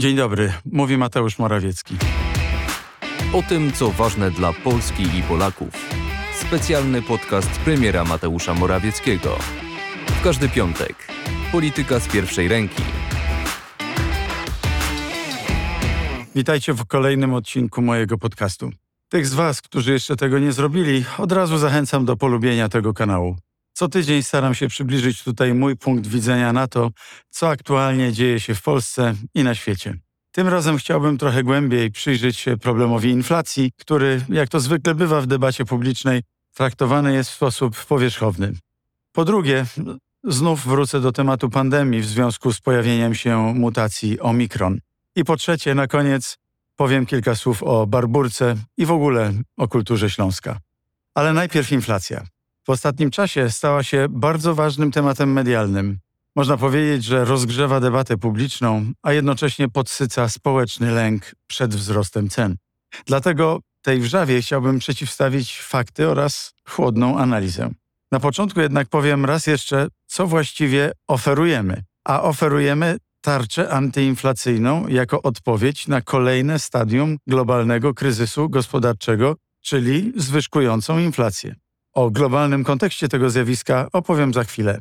Dzień dobry, mówi Mateusz Morawiecki. O tym, co ważne dla Polski i Polaków. Specjalny podcast premiera Mateusza Morawieckiego. W każdy piątek. Polityka z pierwszej ręki. Witajcie w kolejnym odcinku mojego podcastu. Tych z Was, którzy jeszcze tego nie zrobili, od razu zachęcam do polubienia tego kanału. Co tydzień staram się przybliżyć tutaj mój punkt widzenia na to, co aktualnie dzieje się w Polsce i na świecie. Tym razem chciałbym trochę głębiej przyjrzeć się problemowi inflacji, który, jak to zwykle bywa w debacie publicznej, traktowany jest w sposób powierzchowny. Po drugie, znów wrócę do tematu pandemii w związku z pojawieniem się mutacji Omikron. I po trzecie, na koniec powiem kilka słów o barburce i w ogóle o kulturze Śląska. Ale najpierw inflacja w ostatnim czasie stała się bardzo ważnym tematem medialnym. Można powiedzieć, że rozgrzewa debatę publiczną, a jednocześnie podsyca społeczny lęk przed wzrostem cen. Dlatego tej wrzawie chciałbym przeciwstawić fakty oraz chłodną analizę. Na początku jednak powiem raz jeszcze, co właściwie oferujemy. A oferujemy tarczę antyinflacyjną jako odpowiedź na kolejne stadium globalnego kryzysu gospodarczego, czyli zwyżkującą inflację. O globalnym kontekście tego zjawiska opowiem za chwilę.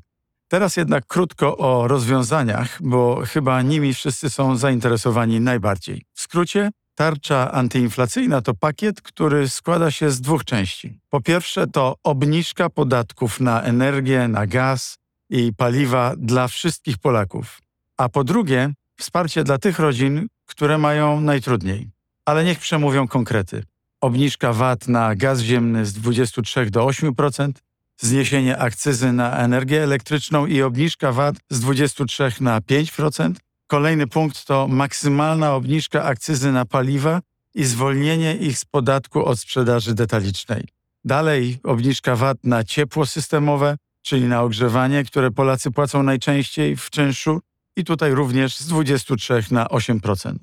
Teraz jednak krótko o rozwiązaniach, bo chyba nimi wszyscy są zainteresowani najbardziej. W skrócie, tarcza antyinflacyjna to pakiet, który składa się z dwóch części. Po pierwsze, to obniżka podatków na energię, na gaz i paliwa dla wszystkich Polaków. A po drugie, wsparcie dla tych rodzin, które mają najtrudniej. Ale niech przemówią konkrety obniżka VAT na gaz ziemny z 23 do 8%, zniesienie akcyzy na energię elektryczną i obniżka VAT z 23 na 5%. Kolejny punkt to maksymalna obniżka akcyzy na paliwa i zwolnienie ich z podatku od sprzedaży detalicznej. Dalej obniżka VAT na ciepło systemowe, czyli na ogrzewanie, które Polacy płacą najczęściej w czynszu i tutaj również z 23 na 8%.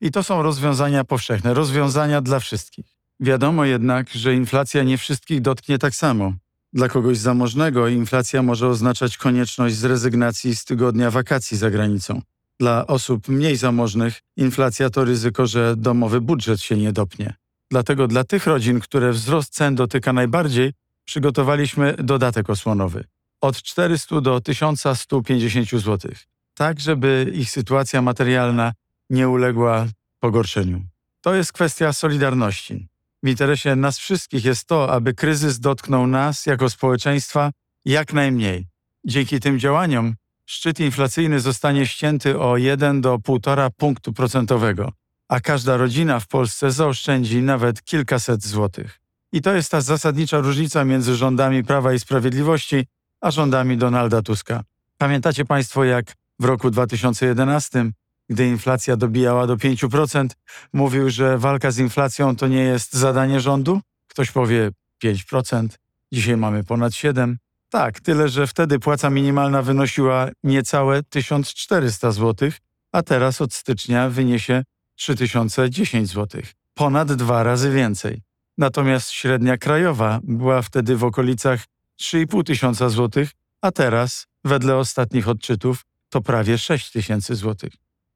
I to są rozwiązania powszechne, rozwiązania dla wszystkich. Wiadomo jednak, że inflacja nie wszystkich dotknie tak samo. Dla kogoś zamożnego inflacja może oznaczać konieczność zrezygnacji z tygodnia wakacji za granicą. Dla osób mniej zamożnych inflacja to ryzyko, że domowy budżet się nie dopnie. Dlatego dla tych rodzin, które wzrost cen dotyka najbardziej, przygotowaliśmy dodatek osłonowy od 400 do 1150 zł, tak żeby ich sytuacja materialna nie uległa pogorszeniu. To jest kwestia solidarności. W interesie nas wszystkich jest to, aby kryzys dotknął nas jako społeczeństwa jak najmniej. Dzięki tym działaniom szczyt inflacyjny zostanie ścięty o 1 do 1,5 punktu procentowego, a każda rodzina w Polsce zaoszczędzi nawet kilkaset złotych. I to jest ta zasadnicza różnica między rządami Prawa i Sprawiedliwości a rządami Donalda Tuska. Pamiętacie Państwo, jak w roku 2011 gdy inflacja dobijała do 5%, mówił, że walka z inflacją to nie jest zadanie rządu? Ktoś powie 5%, dzisiaj mamy ponad 7%. Tak, tyle że wtedy płaca minimalna wynosiła niecałe 1400 zł, a teraz od stycznia wyniesie 3010 zł. Ponad dwa razy więcej. Natomiast średnia krajowa była wtedy w okolicach 3,5 tysiąca złotych, a teraz, wedle ostatnich odczytów, to prawie 6 tysięcy złotych.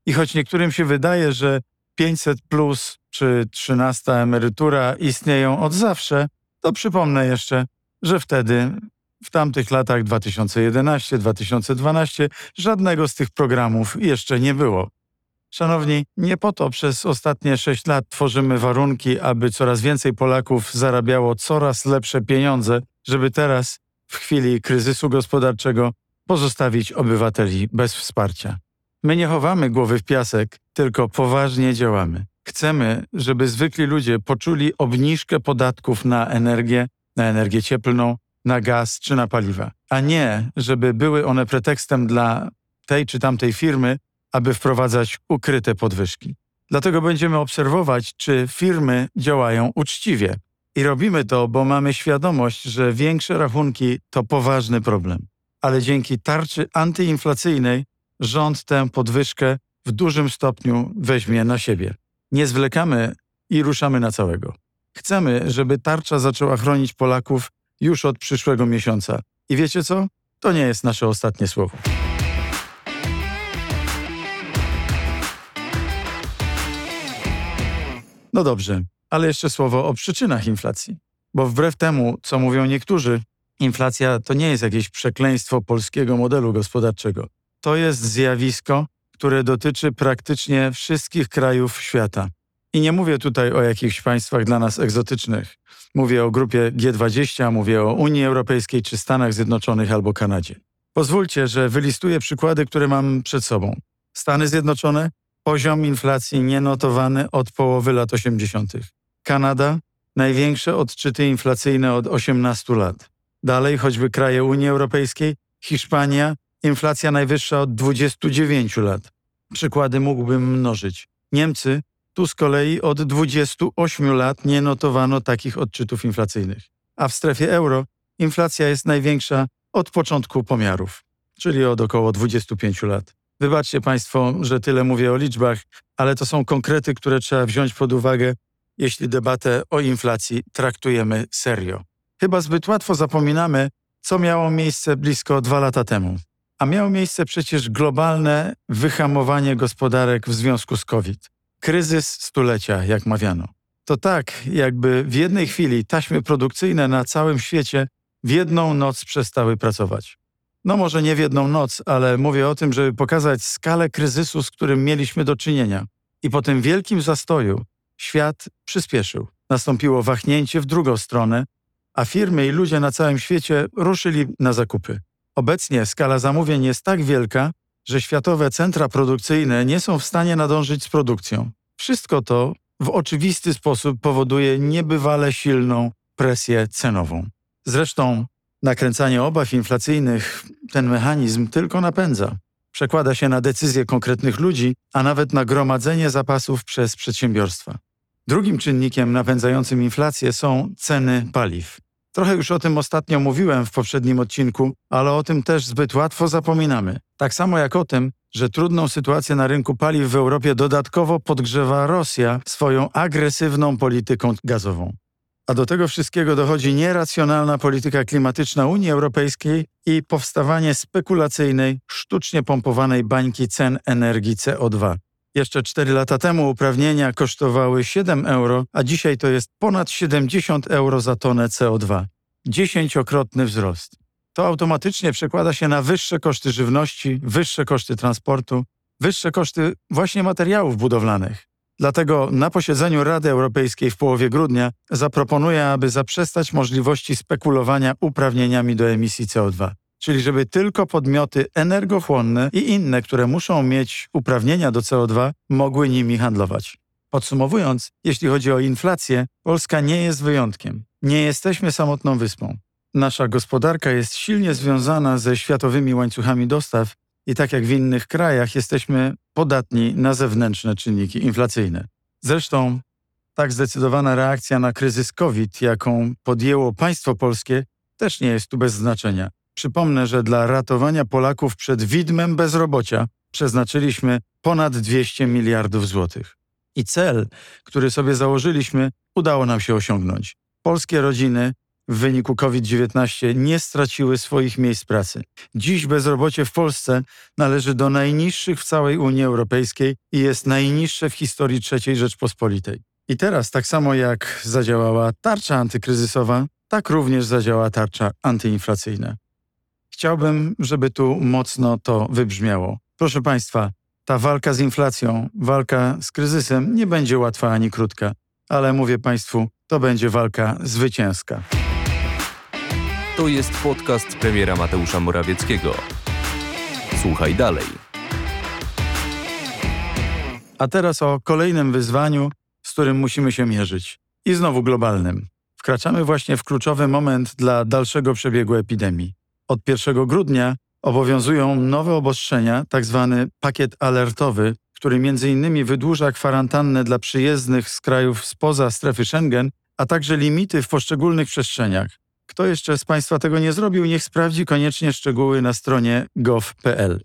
I choć niektórym się wydaje, że 500 plus czy 13 emerytura istnieją od zawsze, to przypomnę jeszcze, że wtedy, w tamtych latach 2011-2012, żadnego z tych programów jeszcze nie było. Szanowni, nie po to przez ostatnie 6 lat tworzymy warunki, aby coraz więcej Polaków zarabiało coraz lepsze pieniądze, żeby teraz, w chwili kryzysu gospodarczego, pozostawić obywateli bez wsparcia. My nie chowamy głowy w piasek, tylko poważnie działamy. Chcemy, żeby zwykli ludzie poczuli obniżkę podatków na energię, na energię cieplną, na gaz czy na paliwa, a nie, żeby były one pretekstem dla tej czy tamtej firmy, aby wprowadzać ukryte podwyżki. Dlatego będziemy obserwować, czy firmy działają uczciwie. I robimy to, bo mamy świadomość, że większe rachunki to poważny problem. Ale dzięki tarczy antyinflacyjnej rząd tę podwyżkę w dużym stopniu weźmie na siebie. Nie zwlekamy i ruszamy na całego. Chcemy, żeby tarcza zaczęła chronić Polaków już od przyszłego miesiąca. I wiecie co? To nie jest nasze ostatnie słowo. No dobrze, ale jeszcze słowo o przyczynach inflacji. Bo wbrew temu, co mówią niektórzy, inflacja to nie jest jakieś przekleństwo polskiego modelu gospodarczego. To jest zjawisko, które dotyczy praktycznie wszystkich krajów świata. I nie mówię tutaj o jakichś państwach dla nas egzotycznych. Mówię o grupie G20, mówię o Unii Europejskiej czy Stanach Zjednoczonych albo Kanadzie. Pozwólcie, że wylistuję przykłady, które mam przed sobą. Stany Zjednoczone, poziom inflacji nienotowany od połowy lat 80. Kanada, największe odczyty inflacyjne od 18 lat. Dalej choćby kraje Unii Europejskiej, Hiszpania, inflacja najwyższa od 29 lat. Przykłady mógłbym mnożyć. Niemcy, tu z kolei od 28 lat nie notowano takich odczytów inflacyjnych. A w strefie euro inflacja jest największa od początku pomiarów, czyli od około 25 lat. Wybaczcie Państwo, że tyle mówię o liczbach, ale to są konkrety, które trzeba wziąć pod uwagę, jeśli debatę o inflacji traktujemy serio. Chyba zbyt łatwo zapominamy, co miało miejsce blisko dwa lata temu. A miało miejsce przecież globalne wyhamowanie gospodarek w związku z COVID. Kryzys stulecia, jak mawiano. To tak, jakby w jednej chwili taśmy produkcyjne na całym świecie w jedną noc przestały pracować. No może nie w jedną noc, ale mówię o tym, żeby pokazać skalę kryzysu, z którym mieliśmy do czynienia. I po tym wielkim zastoju świat przyspieszył. Nastąpiło wahnięcie w drugą stronę, a firmy i ludzie na całym świecie ruszyli na zakupy. Obecnie skala zamówień jest tak wielka, że światowe centra produkcyjne nie są w stanie nadążyć z produkcją. Wszystko to w oczywisty sposób powoduje niebywale silną presję cenową. Zresztą nakręcanie obaw inflacyjnych ten mechanizm tylko napędza. Przekłada się na decyzje konkretnych ludzi, a nawet na gromadzenie zapasów przez przedsiębiorstwa. Drugim czynnikiem napędzającym inflację są ceny paliw. Trochę już o tym ostatnio mówiłem w poprzednim odcinku, ale o tym też zbyt łatwo zapominamy. Tak samo jak o tym, że trudną sytuację na rynku paliw w Europie dodatkowo podgrzewa Rosja swoją agresywną polityką gazową. A do tego wszystkiego dochodzi nieracjonalna polityka klimatyczna Unii Europejskiej i powstawanie spekulacyjnej, sztucznie pompowanej bańki cen energii CO2. Jeszcze 4 lata temu uprawnienia kosztowały 7 euro, a dzisiaj to jest ponad 70 euro za tonę CO2. Dziesięciokrotny wzrost. To automatycznie przekłada się na wyższe koszty żywności, wyższe koszty transportu, wyższe koszty właśnie materiałów budowlanych. Dlatego na posiedzeniu Rady Europejskiej w połowie grudnia zaproponuję, aby zaprzestać możliwości spekulowania uprawnieniami do emisji CO2 czyli żeby tylko podmioty energochłonne i inne, które muszą mieć uprawnienia do CO2, mogły nimi handlować. Podsumowując, jeśli chodzi o inflację, Polska nie jest wyjątkiem. Nie jesteśmy samotną wyspą. Nasza gospodarka jest silnie związana ze światowymi łańcuchami dostaw i tak jak w innych krajach jesteśmy podatni na zewnętrzne czynniki inflacyjne. Zresztą tak zdecydowana reakcja na kryzys COVID, jaką podjęło państwo polskie, też nie jest tu bez znaczenia. Przypomnę, że dla ratowania Polaków przed widmem bezrobocia przeznaczyliśmy ponad 200 miliardów złotych. I cel, który sobie założyliśmy, udało nam się osiągnąć. Polskie rodziny w wyniku COVID-19 nie straciły swoich miejsc pracy. Dziś bezrobocie w Polsce należy do najniższych w całej Unii Europejskiej i jest najniższe w historii III Rzeczpospolitej. I teraz, tak samo jak zadziałała tarcza antykryzysowa, tak również zadziała tarcza antyinflacyjna. Chciałbym, żeby tu mocno to wybrzmiało. Proszę Państwa, ta walka z inflacją, walka z kryzysem nie będzie łatwa ani krótka, ale mówię Państwu, to będzie walka zwycięska. To jest podcast premiera Mateusza Morawieckiego. Słuchaj dalej. A teraz o kolejnym wyzwaniu, z którym musimy się mierzyć. I znowu globalnym. Wkraczamy właśnie w kluczowy moment dla dalszego przebiegu epidemii. Od 1 grudnia obowiązują nowe obostrzenia, tzw. Tak pakiet alertowy, który m.in. wydłuża kwarantannę dla przyjezdnych z krajów spoza strefy Schengen, a także limity w poszczególnych przestrzeniach. Kto jeszcze z Państwa tego nie zrobił, niech sprawdzi koniecznie szczegóły na stronie gov.pl.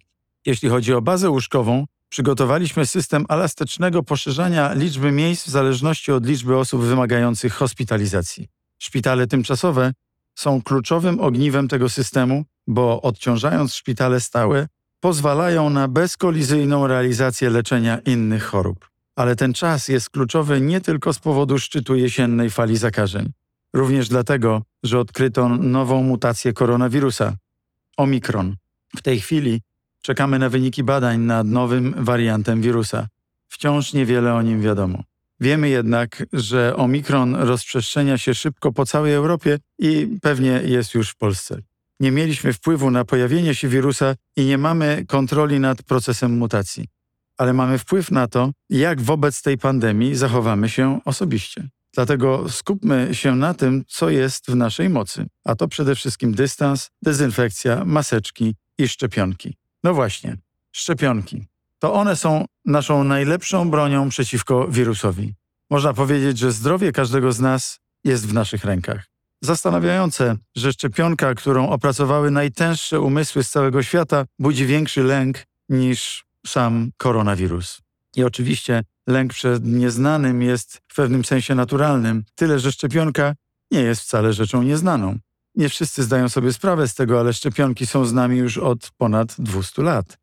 Jeśli chodzi o bazę łóżkową, przygotowaliśmy system elastycznego poszerzania liczby miejsc w zależności od liczby osób wymagających hospitalizacji. Szpitale tymczasowe są kluczowym ogniwem tego systemu, bo odciążając szpitale stałe, pozwalają na bezkolizyjną realizację leczenia innych chorób. Ale ten czas jest kluczowy nie tylko z powodu szczytu jesiennej fali zakażeń, również dlatego, że odkryto nową mutację koronawirusa Omikron. W tej chwili czekamy na wyniki badań nad nowym wariantem wirusa. Wciąż niewiele o nim wiadomo. Wiemy jednak, że Omikron rozprzestrzenia się szybko po całej Europie i pewnie jest już w Polsce. Nie mieliśmy wpływu na pojawienie się wirusa i nie mamy kontroli nad procesem mutacji, ale mamy wpływ na to, jak wobec tej pandemii zachowamy się osobiście. Dlatego skupmy się na tym, co jest w naszej mocy, a to przede wszystkim dystans, dezynfekcja, maseczki i szczepionki. No właśnie, szczepionki. To one są naszą najlepszą bronią przeciwko wirusowi. Można powiedzieć, że zdrowie każdego z nas jest w naszych rękach. Zastanawiające, że szczepionka, którą opracowały najtęższe umysły z całego świata, budzi większy lęk niż sam koronawirus. I oczywiście lęk przed nieznanym jest w pewnym sensie naturalnym, tyle że szczepionka nie jest wcale rzeczą nieznaną. Nie wszyscy zdają sobie sprawę z tego, ale szczepionki są z nami już od ponad 200 lat.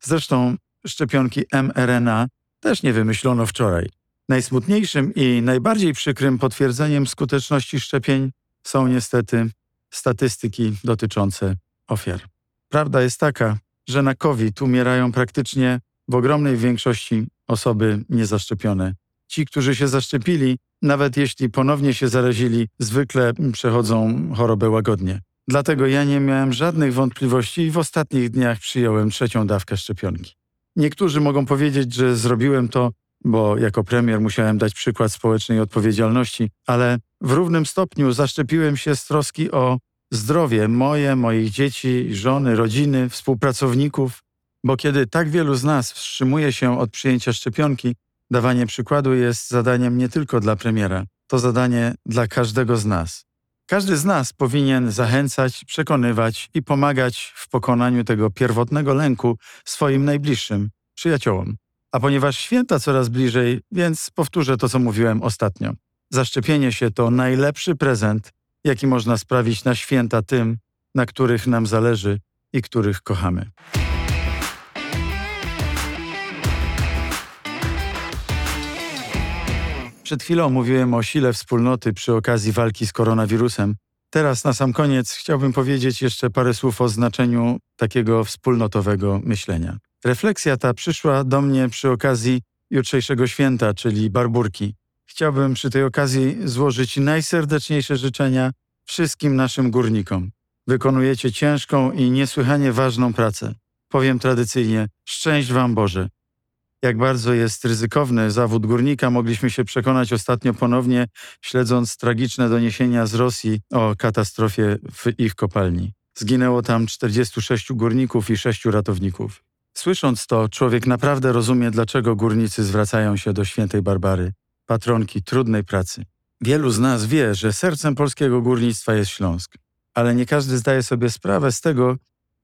Zresztą szczepionki mRNA też nie wymyślono wczoraj. Najsmutniejszym i najbardziej przykrym potwierdzeniem skuteczności szczepień są niestety statystyki dotyczące ofiar. Prawda jest taka, że na COVID umierają praktycznie w ogromnej większości osoby niezaszczepione. Ci, którzy się zaszczepili, nawet jeśli ponownie się zarazili, zwykle przechodzą chorobę łagodnie. Dlatego ja nie miałem żadnych wątpliwości i w ostatnich dniach przyjąłem trzecią dawkę szczepionki. Niektórzy mogą powiedzieć, że zrobiłem to, bo jako premier musiałem dać przykład społecznej odpowiedzialności, ale w równym stopniu zaszczepiłem się z troski o zdrowie moje, moich dzieci, żony, rodziny, współpracowników, bo kiedy tak wielu z nas wstrzymuje się od przyjęcia szczepionki, dawanie przykładu jest zadaniem nie tylko dla premiera, to zadanie dla każdego z nas. Każdy z nas powinien zachęcać, przekonywać i pomagać w pokonaniu tego pierwotnego lęku swoim najbliższym, przyjaciołom. A ponieważ święta coraz bliżej, więc powtórzę to, co mówiłem ostatnio. Zaszczepienie się to najlepszy prezent, jaki można sprawić na święta tym, na których nam zależy i których kochamy. Przed chwilą mówiłem o sile wspólnoty przy okazji walki z koronawirusem. Teraz na sam koniec chciałbym powiedzieć jeszcze parę słów o znaczeniu takiego wspólnotowego myślenia. Refleksja ta przyszła do mnie przy okazji jutrzejszego święta, czyli Barburki. Chciałbym przy tej okazji złożyć najserdeczniejsze życzenia wszystkim naszym górnikom. Wykonujecie ciężką i niesłychanie ważną pracę. Powiem tradycyjnie: szczęść Wam Boże. Jak bardzo jest ryzykowny zawód górnika, mogliśmy się przekonać ostatnio ponownie, śledząc tragiczne doniesienia z Rosji o katastrofie w ich kopalni. Zginęło tam 46 górników i 6 ratowników. Słysząc to, człowiek naprawdę rozumie, dlaczego górnicy zwracają się do świętej Barbary, patronki trudnej pracy. Wielu z nas wie, że sercem polskiego górnictwa jest Śląsk, ale nie każdy zdaje sobie sprawę z tego,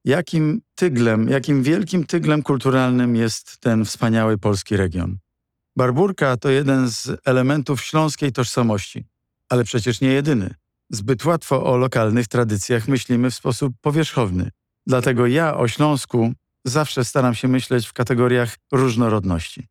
jakim tyglem, jakim wielkim tyglem kulturalnym jest ten wspaniały polski region. Barburka to jeden z elementów śląskiej tożsamości, ale przecież nie jedyny. Zbyt łatwo o lokalnych tradycjach myślimy w sposób powierzchowny. Dlatego ja o Śląsku zawsze staram się myśleć w kategoriach różnorodności.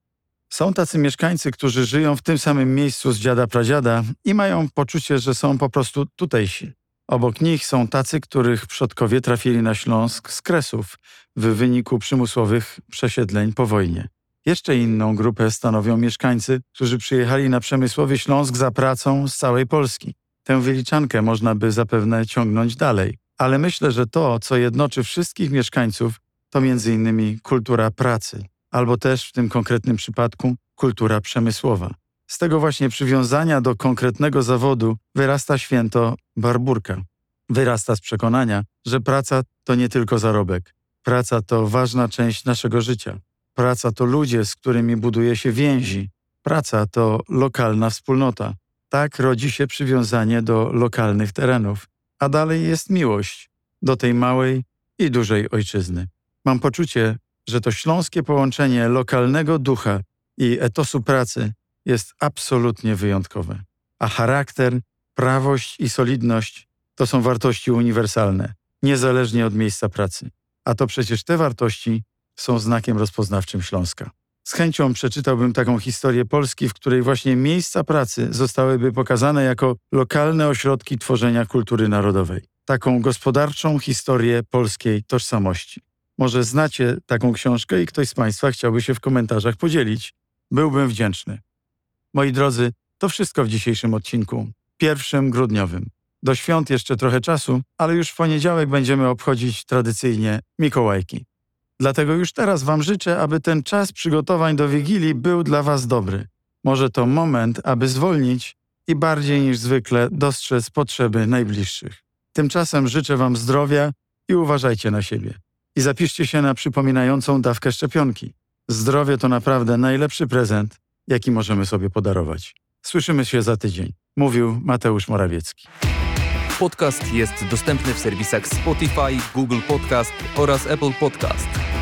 Są tacy mieszkańcy, którzy żyją w tym samym miejscu z dziada pradziada i mają poczucie, że są po prostu tutejsi. Obok nich są tacy, których przodkowie trafili na Śląsk z Kresów w wyniku przymusowych przesiedleń po wojnie. Jeszcze inną grupę stanowią mieszkańcy, którzy przyjechali na przemysłowy Śląsk za pracą z całej Polski. Tę wyliczankę można by zapewne ciągnąć dalej, ale myślę, że to, co jednoczy wszystkich mieszkańców, to innymi kultura pracy, albo też w tym konkretnym przypadku kultura przemysłowa. Z tego właśnie przywiązania do konkretnego zawodu wyrasta święto Barburka. Wyrasta z przekonania, że praca to nie tylko zarobek. Praca to ważna część naszego życia. Praca to ludzie, z którymi buduje się więzi. Praca to lokalna wspólnota. Tak rodzi się przywiązanie do lokalnych terenów. A dalej jest miłość do tej małej i dużej ojczyzny. Mam poczucie, że to śląskie połączenie lokalnego ducha i etosu pracy jest absolutnie wyjątkowe. A charakter, prawość i solidność to są wartości uniwersalne, niezależnie od miejsca pracy. A to przecież te wartości są znakiem rozpoznawczym Śląska. Z chęcią przeczytałbym taką historię Polski, w której właśnie miejsca pracy zostałyby pokazane jako lokalne ośrodki tworzenia kultury narodowej. Taką gospodarczą historię polskiej tożsamości. Może znacie taką książkę i ktoś z Państwa chciałby się w komentarzach podzielić. Byłbym wdzięczny. Moi drodzy, to wszystko w dzisiejszym odcinku, pierwszym grudniowym. Do świąt jeszcze trochę czasu, ale już w poniedziałek będziemy obchodzić tradycyjnie Mikołajki. Dlatego już teraz Wam życzę, aby ten czas przygotowań do Wigilii był dla Was dobry. Może to moment, aby zwolnić i bardziej niż zwykle dostrzec potrzeby najbliższych. Tymczasem życzę Wam zdrowia i uważajcie na siebie. I zapiszcie się na przypominającą dawkę szczepionki. Zdrowie to naprawdę najlepszy prezent, jaki możemy sobie podarować. Słyszymy się za tydzień. Mówił Mateusz Morawiecki. Podcast jest dostępny w serwisach Spotify, Google Podcast oraz Apple Podcast.